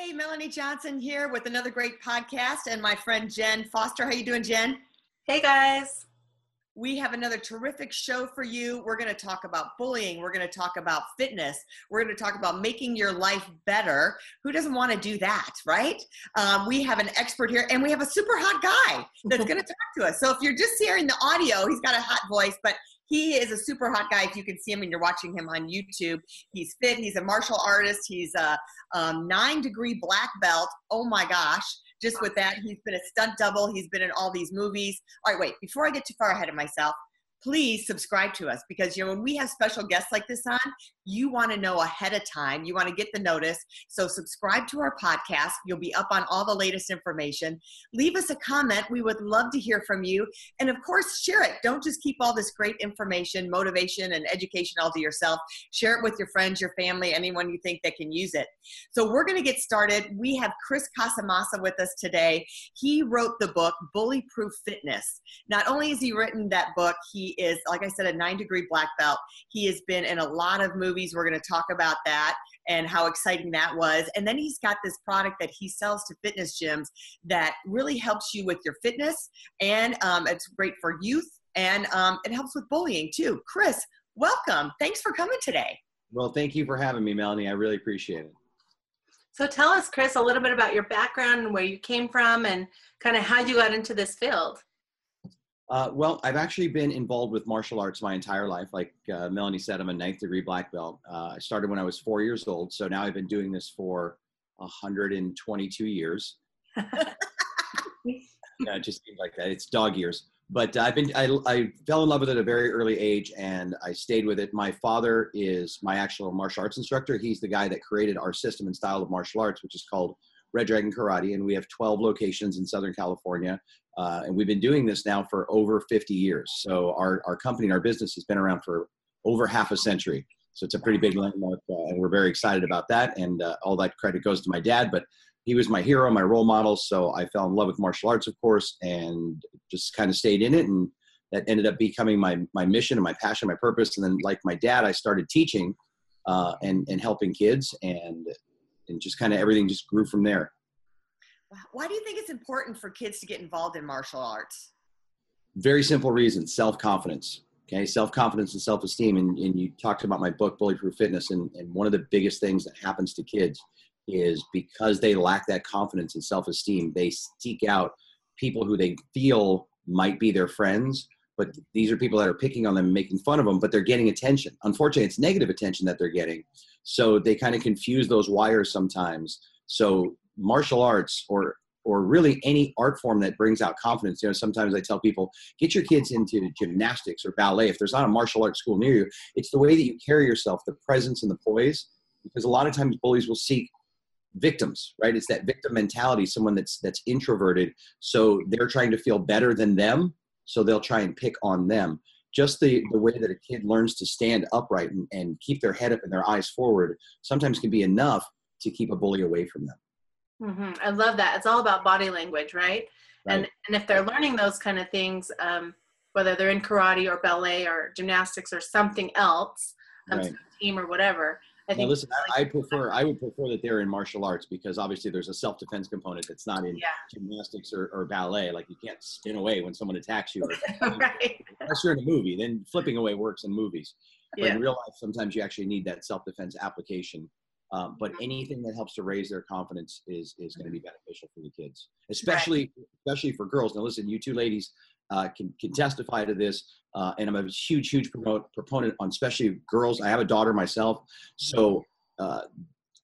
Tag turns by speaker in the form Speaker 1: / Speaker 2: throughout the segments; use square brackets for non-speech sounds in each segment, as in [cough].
Speaker 1: Hey, Melanie Johnson here with another great podcast and my friend Jen Foster. How you doing, Jen?
Speaker 2: Hey guys.
Speaker 1: We have another terrific show for you. We're going to talk about bullying. We're going to talk about fitness. We're going to talk about making your life better. Who doesn't want to do that, right? Um, we have an expert here, and we have a super hot guy that's going [laughs] to talk to us. So if you're just hearing the audio, he's got a hot voice, but he is a super hot guy. If you can see him and you're watching him on YouTube, he's fit. He's a martial artist. He's a um, nine degree black belt. Oh my gosh just with that. He's been a stunt double. He's been in all these movies. All right, wait, before I get too far ahead of myself, please subscribe to us because you know when we have special guests like this on you want to know ahead of time you want to get the notice. So subscribe to our podcast you'll be up on all the latest information. Leave us a comment we would love to hear from you. And of course share it. Don't just keep all this great information motivation and education all to yourself. Share it with your friends your family anyone you think that can use it. So we're going to get started. We have chris casamassa with us today. He wrote the book bully proof fitness. Not only has he written that book he is, like I said, a nine degree black belt. He has been in a lot of movies. We're going to talk about that and how exciting that was. And then he's got this product that he sells to fitness gyms that really helps you with your fitness, and um, it's great for youth, and um, it helps with bullying too. Chris, welcome. Thanks for coming today.
Speaker 3: Well, thank you for having me, Melanie. I really appreciate it.
Speaker 2: So tell us, Chris, a little bit about your background and where you came from and kind of how you got into this field.
Speaker 3: Uh, well, I've actually been involved with martial arts my entire life. Like uh, Melanie said, I'm a ninth degree black belt. Uh, I started when I was four years old, so now I've been doing this for 122 years. [laughs] yeah, it just seems like that. It's dog years. But I've been I, I fell in love with it at a very early age, and I stayed with it. My father is my actual martial arts instructor. He's the guy that created our system and style of martial arts, which is called Red Dragon Karate, and we have 12 locations in Southern California. Uh, and we've been doing this now for over 50 years. So our, our company our business has been around for over half a century. So it's a pretty big landmark, uh, and we're very excited about that. And uh, all that credit goes to my dad, but he was my hero, my role model. So I fell in love with martial arts, of course, and just kind of stayed in it. And that ended up becoming my my mission and my passion, my purpose. And then, like my dad, I started teaching uh, and and helping kids, and and just kind of everything just grew from there.
Speaker 1: Why do you think it's important for kids to get involved in martial arts?
Speaker 3: Very simple reason self confidence. Okay, self confidence and self esteem. And, and you talked about my book, Bullyproof Fitness. And, and one of the biggest things that happens to kids is because they lack that confidence and self esteem, they seek out people who they feel might be their friends but these are people that are picking on them and making fun of them but they're getting attention unfortunately it's negative attention that they're getting so they kind of confuse those wires sometimes so martial arts or or really any art form that brings out confidence. You know, sometimes I tell people, get your kids into gymnastics or ballet. If there's not a martial arts school near you, it's the way that you carry yourself, the presence and the poise. Because a lot of times bullies will seek victims, right? It's that victim mentality, someone that's that's introverted. So they're trying to feel better than them. So they'll try and pick on them. Just the, the way that a kid learns to stand upright and, and keep their head up and their eyes forward sometimes can be enough to keep a bully away from them.
Speaker 2: Mm-hmm. I love that. It's all about body language, right? right? And and if they're learning those kind of things, um, whether they're in karate or ballet or gymnastics or something else, um, right. team or whatever.
Speaker 3: I think. Now listen, I, I, prefer. I would prefer that they're in martial arts because obviously there's a self-defense component that's not in yeah. gymnastics or, or, ballet. Like you can't spin away when someone attacks you. Or, [laughs] right. Unless you're in a movie, then flipping away works in movies. But yeah. in real life, sometimes you actually need that self-defense application um, but anything that helps to raise their confidence is is going to be beneficial for the kids, especially especially for girls. Now, listen, you two ladies uh, can can testify to this, uh, and I'm a huge huge promote, proponent on especially girls. I have a daughter myself, so uh,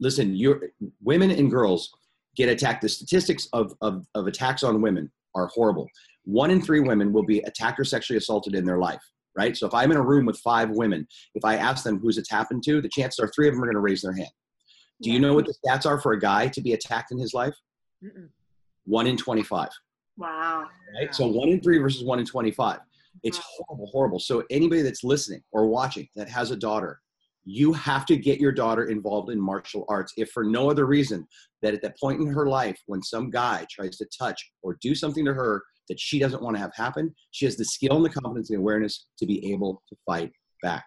Speaker 3: listen, you women and girls get attacked. The statistics of, of of attacks on women are horrible. One in three women will be attacked or sexually assaulted in their life. right? So if I'm in a room with five women, if I ask them who's it's happened to, the chances are three of them are going to raise their hand. Do you know what the stats are for a guy to be attacked in his life?
Speaker 1: Mm-mm.
Speaker 3: One in 25.
Speaker 2: Wow.
Speaker 3: Right? So one in three versus one in 25. It's mm-hmm. horrible, horrible. So anybody that's listening or watching that has a daughter, you have to get your daughter involved in martial arts if for no other reason that at that point in her life when some guy tries to touch or do something to her that she doesn't want to have happen she has the skill and the confidence and awareness to be able to fight back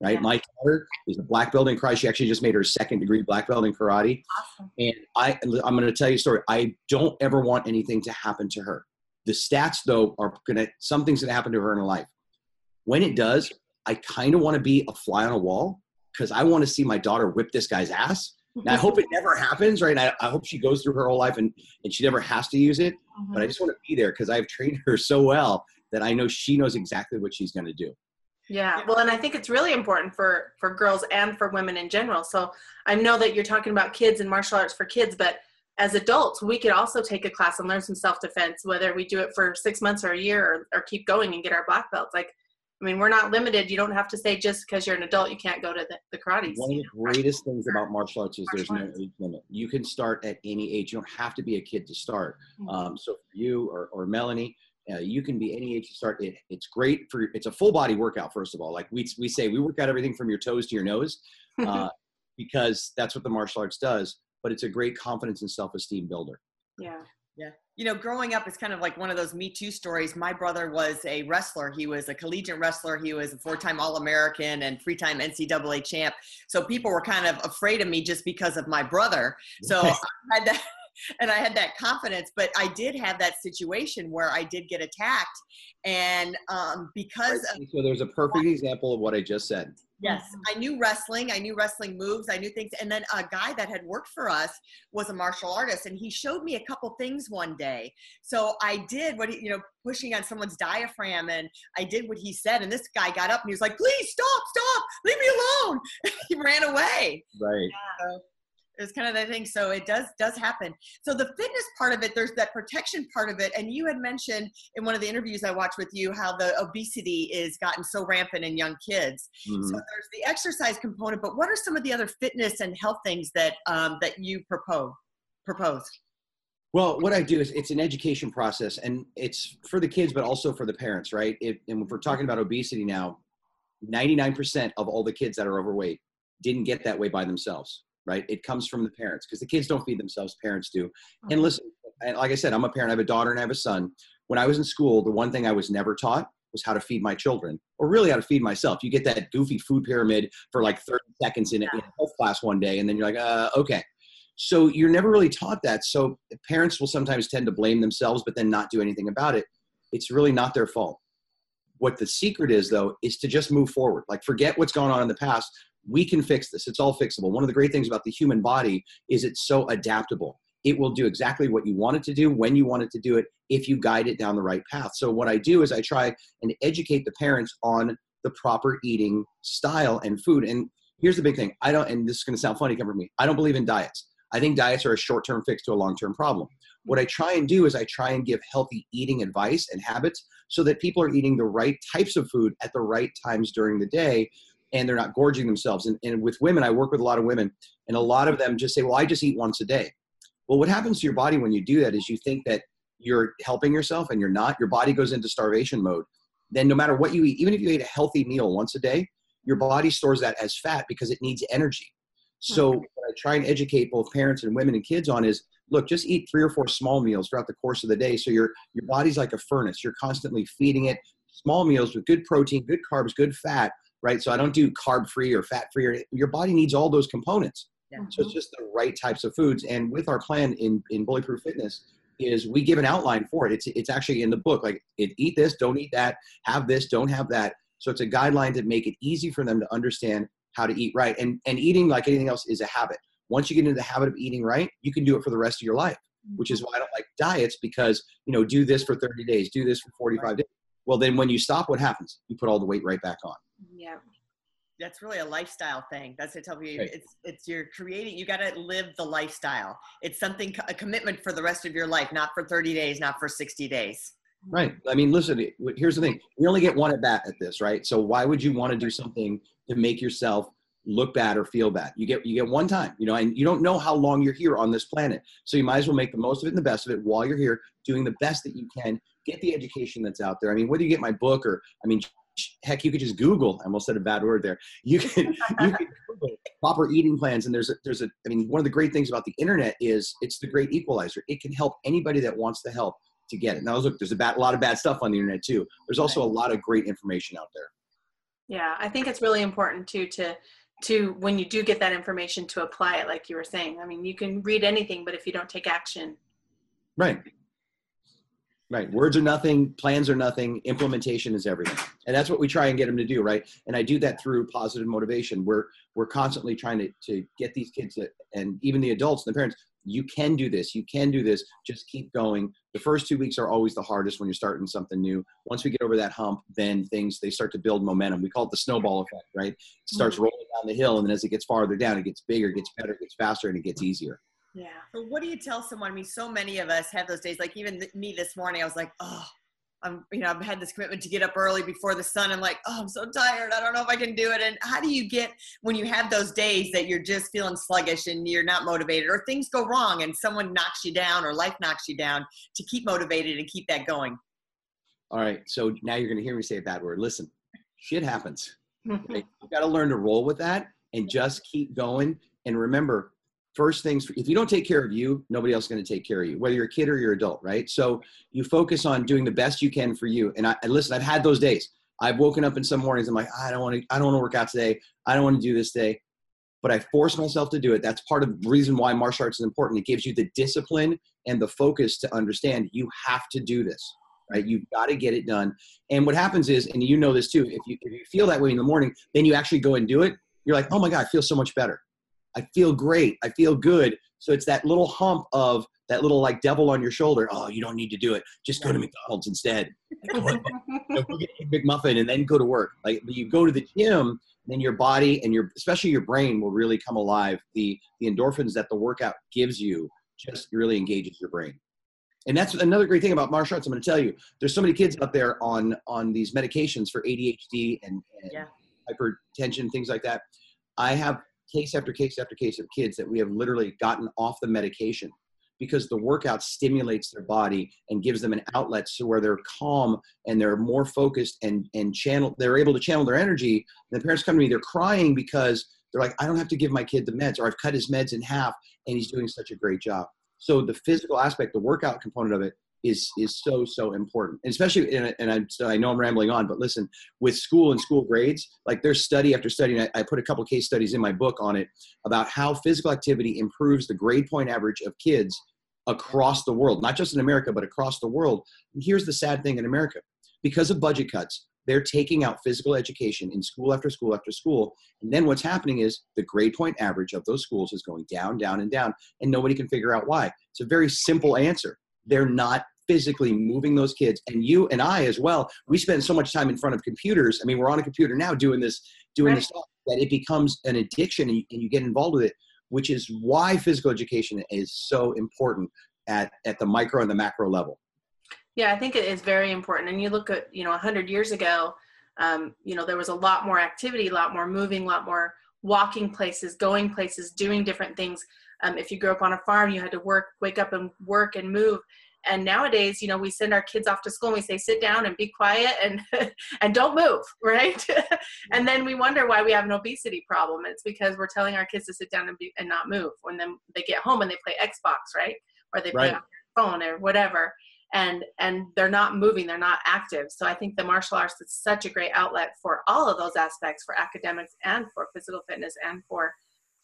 Speaker 3: right
Speaker 2: Yeah.
Speaker 3: my daughter is a black belt in karate she actually just made her second degree black belt in karate
Speaker 2: Awesome.
Speaker 3: and I, I'm going to tell you a story. I don't ever want anything to happen to her. The stats, though, are going to, something's going to happen to her in her life. When it does, I kind of want to be a fly on a wall because I want to see my daughter whip this guy's ass. Now, I hope it never happens, right? I, I hope she goes through her whole life and, and she never has to use it. But I mm-hmm. just want to be there because I've trained her so well that I know she knows exactly what she's going to do.
Speaker 2: Yeah, well, and I think it's really important for for girls and for women in general. So I know that you're talking about kids and martial arts for kids, but as adults, we could also take a class and learn some self defense, whether we do it for six months or a year, or, or keep going and get our black belts. Like, I mean, we're not limited. You don't have to say just because you're an adult you can't go to the, the karate.
Speaker 3: One of the greatest things about martial arts is there's
Speaker 2: Martial
Speaker 3: no age limit. You can start at any age. You don't have to be a kid to start.
Speaker 2: Mhm.
Speaker 3: Um, so for you or, or Melanie, uh, you can be any age to start. It, it's great for it's a full body workout. First of all, like we we say, we work out everything from your toes to your nose, [laughs] uh, because that's what the martial arts does. But it's a great confidence and self esteem builder.
Speaker 2: Yeah. Yeah.
Speaker 1: you know, growing up, it's kind of like one of those Me Too stories. My brother was a wrestler. He was a collegiate wrestler. He was a four-time All-American and three-time NCAA champ. So people were kind of afraid of me just because of my brother. So [laughs] I had that, and I had that confidence. But I did have that situation where I did get attacked, and um, because of
Speaker 3: So there's a perfect example of what I just said.
Speaker 1: Yes, I knew wrestling. I knew wrestling moves. I knew things. And then a guy that had worked for us was a martial artist, and he showed me a couple things one day. So I did what he, you know, pushing on someone's diaphragm, and I did what he said. And this guy got up and he was like, "Please stop, stop, leave me alone." [laughs] he ran away.
Speaker 3: Right.
Speaker 1: So it was kind of the thing. So it does does happen. So the fitness part of it, there's that protection part of it, and you had mentioned in one of the interviews I watched with you how the obesity is gotten so rampant in young kids.
Speaker 3: Mhm.
Speaker 1: So there's the exercise component, but what are some of the other fitness and health things that um, that you propose? Propose.
Speaker 3: Well, what I do is it's an education process, and it's for the kids, but also for the parents, right? It, and if we're talking about obesity now, 99% of all the kids that are overweight didn't get that way by themselves, right? It comes from the parents because the kids don't feed themselves, parents do. And listen, and like I said, I'm a parent, I have a daughter and I have a son. When I was in school, the one thing I was never taught was how to feed my children, or really how to feed myself. You get that goofy food pyramid for like 30 seconds in a, in a health class one day, and then you're like, uh, okay. So you're never really taught that. So parents will sometimes tend to blame themselves, but then not do anything about it. It's really not their fault. What the secret is, though, is to just move forward. Like, forget what's gone on in the past. We can fix this. It's all fixable. One of the great things about the human body is it's so adaptable. It will do exactly what you want it to do when you want it to do it if you guide it down the right path. So, what I do is I try and educate the parents on the proper eating style and food. And here's the big thing I don't, and this is going to sound funny coming from me, I don't believe in diets. I think diets are a short term fix to a long term problem. What I try and do is I try and give healthy eating advice and habits so that people are eating the right types of food at the right times during the day and they're not gorging themselves. And, and with women, I work with a lot of women, and a lot of them just say, Well, I just eat once a day. Well, what happens to your body when you do that is you think that you're helping yourself and you're not. Your body goes into starvation mode. Then, no matter what you eat, even if you ate a healthy meal once a day, your body stores that as fat because it needs energy. So, what I try and educate both parents and women and kids on is look, just eat three or four small meals throughout the course of the day. So, your, your body's like a furnace. You're constantly feeding it small meals with good protein, good carbs, good fat, right? So, I don't do carb free or fat free. Your body needs all those components.
Speaker 1: Yeah.
Speaker 3: So it's just the right types of foods. And with our plan in, in Bullyproof Fitness is we give an outline for it. It's, it's actually in the book, like it, eat this, don't eat that, have this, don't have that. So it's a guideline to make it easy for them to understand how to eat right. And, and eating like anything else is a habit. Once you get into the habit of eating right, you can do it for the rest of your life, which is mm-hmm. why I don't like diets because, you know, do this for 30 days, do this for 45 days. Well, then when you stop, what happens? You put all the weight right back on.
Speaker 2: Yeah.
Speaker 1: That's really a lifestyle thing. That's to tell you.
Speaker 3: Right.
Speaker 1: It's it's you're creating. You got to live the lifestyle. It's something a commitment for the rest of your life, not for 30 days, not for 60 days.
Speaker 3: Right. I mean, listen, here's the thing. We only get one at bat at this, right? So why would you want to do something to make yourself look bad or feel bad? You get you get one time, you know, and you don't know how long you're here on this planet. So you might as well make the most of it and the best of it while you're here, doing the best that you can. Get the education that's out there. I mean, whether you get my book or I mean, heck, you could just Google. I almost said a bad word there. You can you [laughs] can Google proper eating plans, and there's a, there's a. I mean, one of the great things about the internet is it's the great equalizer. It can help anybody that wants to help to get it. Now, look, there's a, bad, a lot of bad stuff on the internet too. There's also a lot of great information out there.
Speaker 2: Yeah, I think it's really important too to to when you do get that information to apply it, like you were saying. I mean, you can read anything, but if you don't take action,
Speaker 3: right, right, words are nothing, plans are nothing, implementation is everything, and that's what we try and get them to do, right? And I do that through positive motivation. We're we're constantly trying to to get these kids to, and even the adults and the parents you can do this you can do this just keep going the first two weeks are always the hardest when you're starting something new once we get over that hump then things they start to build momentum we call it the snowball effect right it starts mm-hmm. rolling down the hill and then as it gets farther down it gets bigger gets better gets faster and it gets easier
Speaker 1: yeah so what do you tell someone i mean so many of us have those days like even me this morning i was like oh I'm, you know, I've had this commitment to get up early before the sun. I'm like, oh, I'm so tired. I don't know if I can do it. And how do you get when you have those days that you're just feeling sluggish and you're not motivated, or things go wrong and someone knocks you down, or life knocks you down, to keep motivated and keep that going?
Speaker 3: All right. So now you're going to hear me say a bad word. Listen, shit happens. Right? [laughs] You got to learn to roll with that and just keep going. And remember, first things if you don't take care of you nobody else is going to take care of you whether you're a kid or you're adult right? So you focus on doing the best you can for you. And i and listen i've had those days. I've woken up in some mornings i'm like ah, i don't want to i don't want to work out today. I don't want to do this day. But i force myself to do it. That's part of the reason why martial arts is important. It gives you the discipline and the focus to understand you have to do this right? You've got to get it done. And what happens is and you know this too if you if you feel that way in the morning then you actually go and do it. You're like oh my god i feel so much better I feel great. I feel good. So it's that little hump of that little like devil on your shoulder. Oh, you don't need to do it. Just go to McDonald's instead. [laughs] go, get a McMuffin and then go to work. Like you go to the gym, then your body and your especially your brain will really come alive. The the endorphins that the workout gives you just really engages your brain. And that's another great thing about martial arts. I'm going to tell you, there's so many kids out there on on these medications for ADHD and, and yeah. hypertension, things like that. I have case after case after case of kids that we have literally gotten off the medication because the workout stimulates their body and gives them an outlet so where they're calm and they're more focused and and channel they're able to channel their energy. And the parents come to me they're crying because they're like i don't have to give my kid the meds or i've cut his meds in half and he's doing such a great job. So the physical aspect the workout component of it is is so so important. And especially and, and I'm, so I know i'm rambling on but listen with school and school grades like there's study after study I, I put a couple case studies in my book on it about how physical activity improves the grade point average of kids across the world not just in america but across the world. And here's the sad thing in america. Because of budget cuts they're taking out physical education in school after school after school. And then what's happening is the grade point average of those schools is going down down and down and nobody can figure out why. It's a very simple answer they're not physically moving those kids. And you and i as well we spend so much time in front of computers. I mean we're on a computer now doing this doing right. this stuff that it becomes an addiction and you, and you get involved with it which is why physical education is so important at, at the micro and the macro level.
Speaker 2: Yeah i think it is very important. And you look at you know 100 years ago um, you know there was a lot more activity a lot more moving a lot more walking places going places doing different things um, if you grew up on a farm, you had to work, wake up and work and move. And nowadays, you know, we send our kids off to school and we say, sit down and be quiet and [laughs] and don't move, [laughs] right? and then we wonder why we have an obesity problem. It's because we're telling our kids to sit down and, be, and not move. When then they get home and they play Xbox, right? Or they play right. on their phone or whatever and and they're not moving they're not active so i think the martial arts is such a great outlet for all of those aspects for academics and for physical fitness and for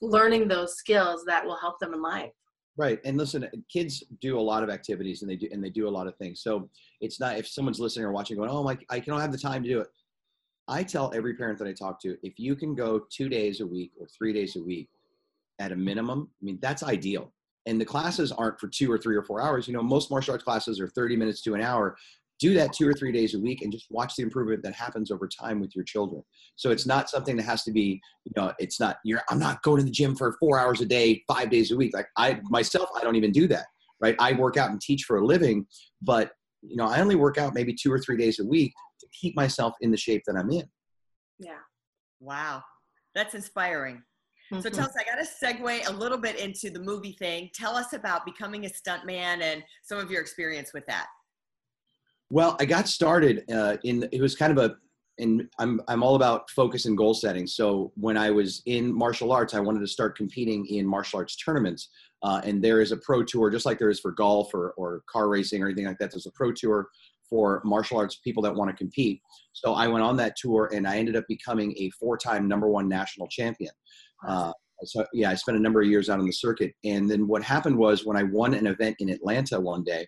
Speaker 2: learning those skills that will help them in life.
Speaker 3: Right and listen kids do a lot of activities and they do and they do a lot of things. So it's not if someone's listening or watching going oh my i don't have the time to do it. I tell every parent that i talk to if you can go two days a week or three days a week at a minimum i mean that's ideal. And the classes aren't for two or three or four hours. You know most martial arts classes are 30 minutes to an hour do that two or three days a week and just watch the improvement that happens over time with your children so it's not something that has to be you know it's not you're i'm not going to the gym for four hours a day five days a week like i myself i don't even do that right i work out and teach for a living but you know, I only work out maybe two or three days a week to keep myself in the shape that I'm in.
Speaker 2: Yeah.
Speaker 1: Wow. That's inspiring. So
Speaker 2: Mhm.
Speaker 1: tell us, I got to segue a little bit into the movie thing. Tell us about becoming a stuntman and some of your experience with that.
Speaker 3: Well, I got started uh, in it was kind of a and I'm I'm all about focus and goal setting. So when I was in martial arts, I wanted to start competing in martial arts tournaments. Uh, and there is a pro tour, just like there is for golf or, or car racing or anything like that. There's a pro tour for martial arts people that want to compete. So I went on that tour, and I ended up becoming a four-time number one national champion. Uh, so yeah, I spent a number of years out on the circuit. And then what happened was when I won an event in Atlanta one day,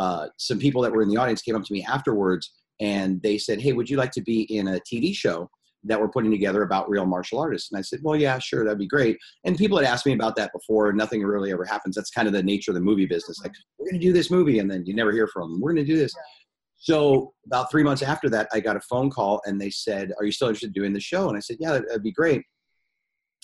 Speaker 3: uh, some people that were in the audience came up to me afterwards and they said, "Hey, would you like to be in a TV show that we're putting together about real martial artists?" And I said, "Well, yeah, sure, that'd be great." And people had asked me about that before. Nothing really ever happens. That's kind of the nature of the movie business. Like, we're going to do this movie, and then you never hear from them. We're going to do this. So about three months after that, I got a phone call, and they said, "Are you still interested in doing the show?" And I said, "Yeah, that'd, that'd be great."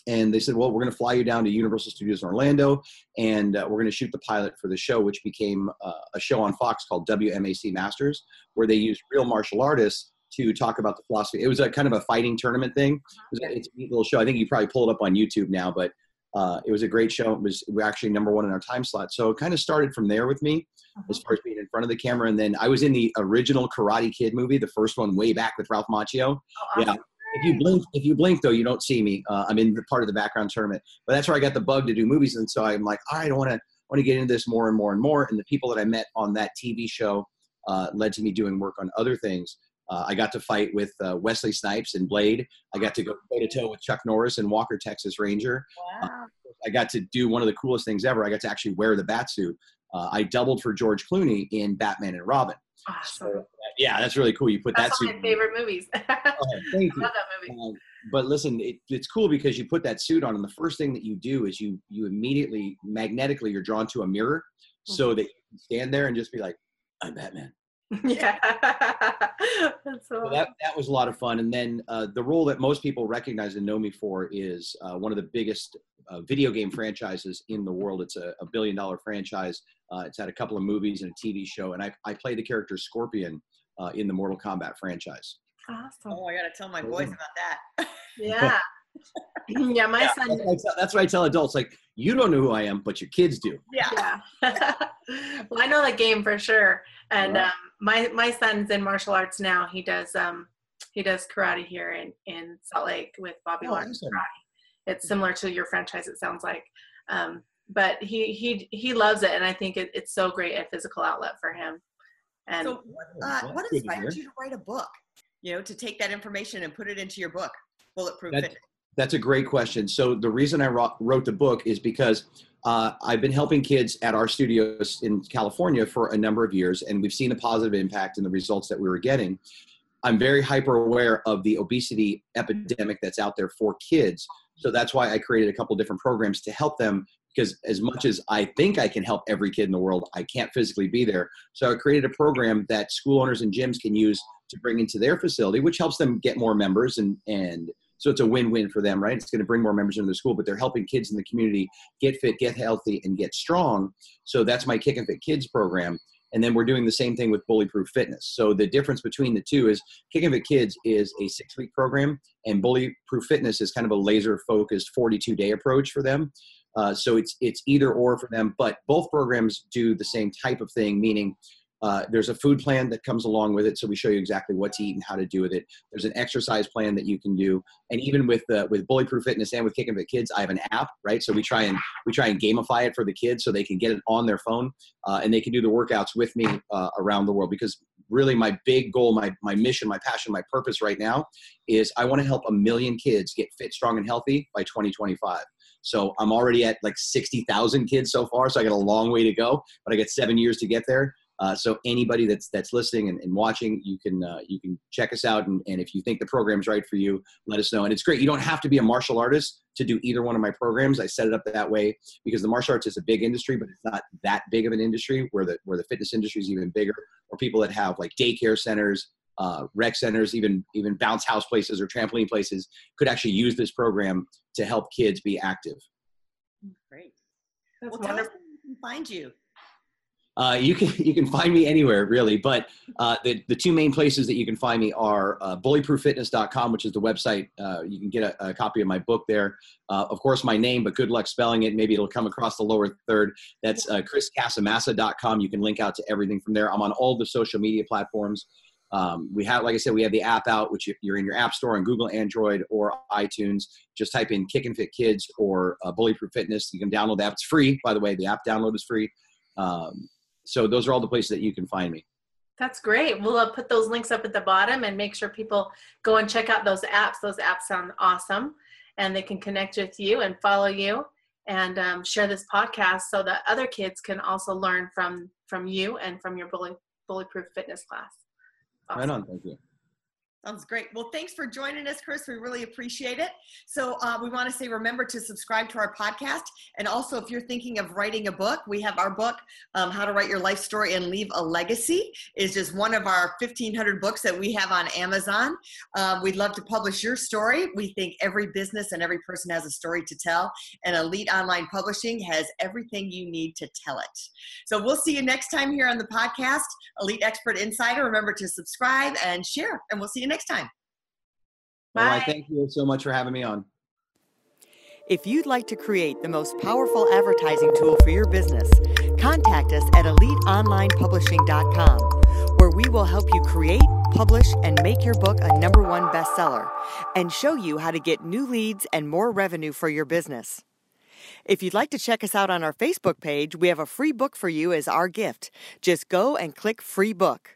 Speaker 3: And they said, "Well, we're going to fly you down to Universal Studios in Orlando, and uh, we're going to shoot the pilot for the show, which became uh, a show on Fox called WMAC Masters, where they used real martial artists to talk about the philosophy. It was a kind of a fighting tournament thing. It was a, it's a neat little show. I think you probably pull it up on YouTube now, but uh, it was a great show. It was we actually number one in our time slot. So it kind of started from there with me as far as being in front of the camera. And then I was in the original Karate Kid movie, the first one way back with Ralph Macchio.
Speaker 2: Oh,
Speaker 3: Yeah. If you blink, if you blink though, you don't see me. Uh, I'm in the part of the background tournament, but that's where I got the bug to do movies, and so I'm like, all right, I want to want to get into this more and more and more. And the people that I met on that TV show uh, led to me doing work on other things. Uh, I got to fight with uh, Wesley Snipes in Blade. I got to go toe to toe with Chuck Norris in Walker Texas Ranger.
Speaker 1: Wow.
Speaker 3: I got to do one of the coolest things ever. I got to actually wear the bat suit. Uh, I doubled for George Clooney in Batman and Robin.
Speaker 2: Awesome.
Speaker 3: So, yeah, that's really cool. You put
Speaker 2: That's
Speaker 3: that
Speaker 2: one of my favorite movies. [laughs]
Speaker 3: Oh, thank you.
Speaker 2: love that movie.
Speaker 3: Um, but listen, it, it's cool because you put that suit on, and the first thing that you do is you you immediately magnetically you're drawn to a mirror, so that you can stand there and just be like, "I'm Batman." [laughs]
Speaker 2: yeah. [laughs] That's so
Speaker 3: So that that was a lot of fun. And then uh, the role that most people recognize and know me for is uh, one of the biggest uh, video game franchises in the world. It's a, a billion dollar franchise. Uh, it's had a couple of movies and a TV show, and I I play the character Scorpion uh, in the Mortal Kombat franchise.
Speaker 2: awesome.
Speaker 1: Oh, I got to tell my boys about that. [laughs]
Speaker 2: Yeah. [laughs] yeah, my
Speaker 3: That's
Speaker 2: son
Speaker 3: what, I tell, that's what I tell adults. Like, you don't know who I am, but your kids do.
Speaker 1: yeah.
Speaker 2: yeah. [laughs] well, I know the game for sure. And
Speaker 3: Right.
Speaker 2: um, my my son's in martial arts now. He does um he does karate here in in Salt Lake with Bobby
Speaker 3: Oh,
Speaker 2: Lawrence
Speaker 3: awesome.
Speaker 2: Karate. It's similar to your franchise. It sounds like. Um, but he he he loves it, and I think it, it's so great a physical outlet for him. And
Speaker 1: So, what, uh, what inspired you to write a book? You know, to take that information and put it into your book, Bullyproof
Speaker 3: That's-
Speaker 1: Fitness.
Speaker 3: That's a great question. So the reason I wrote, the book is because uh, I've been helping kids at our studios in California for a number of years, and we've seen a positive impact in the results that we were getting. I'm very hyper aware of the obesity epidemic that's out there for kids. So that's why I created a couple different programs to help them. Because as much as I think I can help every kid in the world, I can't physically be there. So I created a program that school owners and gyms can use to bring into their facility, which helps them get more members and and so it's a win-win for them, right? It's going to bring more members into the school, but they're helping kids in the community get fit, get healthy, and get strong. So that's my Kick and Fit Kids program. And then we're doing the same thing with Bully Proof Fitness. So the difference between the two is Kick and Fit Kids is a six-week program, and Bully Proof Fitness is kind of a laser-focused 42-day approach for them. Uh, so it's it's either or for them, but both programs do the same type of thing, meaning uh, there's a food plan that comes along with it, so we show you exactly what to eat and how to do with it. There's an exercise plan that you can do, and even with uh, with Bullyproof Fitness and with Kick and Fit Kids, I have an app, right? So we try and we try and gamify it for the kids so they can get it on their phone uh, and they can do the workouts with me uh, around the world. Because really, my big goal, my my mission, my passion, my purpose right now is I want to help a million kids get fit, strong, and healthy by 2025. So I'm already at like 60,000 kids so far, so I got a long way to go, but I got seven years to get there. Uh, so anybody that's that's listening and, and watching, you can uh, you can check us out, and, and if you think the program's right for you, let us know. And it's great. You don't have to be a martial artist to do either one of my programs. I set it up that way because the martial arts is a big industry, but it's not that big of an industry. Where the where the fitness industry is even bigger, or people that have like daycare centers, uh, rec centers, even even bounce house places or trampoline places could actually use this program to help kids be active.
Speaker 1: Great.
Speaker 2: That's
Speaker 1: Well, tell us where we can find you.
Speaker 3: Uh, you can [laughs] you can find me anywhere really, but uh, the the two main places that you can find me are uh, bullyprooffitness.com, which is the website. Uh, you can get a, a, copy of my book there. Uh, of course, my name, but good luck spelling it. Maybe it'll come across the lower third. That's uh, chriscasamassa.com. You can link out to everything from there. I'm on all the social media platforms. Um, we have, like I said, we have the app out, which if you're in your app store on Google, Android, or iTunes. Just type in Kick and Fit Kids or uh, Bullyproof Fitness. You can download the app. It's free, by the way. The app download is free. Um, so those are all the places that you can find me.
Speaker 2: That's great. We'll uh, put those links up at the bottom and make sure people go and check out those apps. Those apps sound awesome, and they can connect with you and follow you and um, share this podcast so that other kids can also learn from from you and from your bully bullyproof fitness class.
Speaker 3: Awesome. Right on. Thank you.
Speaker 1: Sounds great. Well, thanks for joining us, Chris. We really appreciate it. So, uh, we want to say remember to subscribe to our podcast. And also, if you're thinking of writing a book, we have our book, um, How to Write Your Life Story and Leave a Legacy, is just one of our 1,500 books that we have on Amazon. Um, we'd love to publish your story. We think every business and every person has a story to tell, and Elite Online Publishing has everything you need to tell it. So, we'll see you next time here on the podcast, Elite Expert Insider. Remember to subscribe and share, and we'll see you next next time.
Speaker 3: Bye. All right. Thank you so much for having me on.
Speaker 4: If you'd like to create the most powerful advertising tool for your business, contact us at eliteonlinepublishing.com, where we will help you create, publish, and make your book a number one bestseller and show you how to get new leads and more revenue for your business. If you'd like to check us out on our Facebook page, we have a free book for you as our gift. Just go and click free book.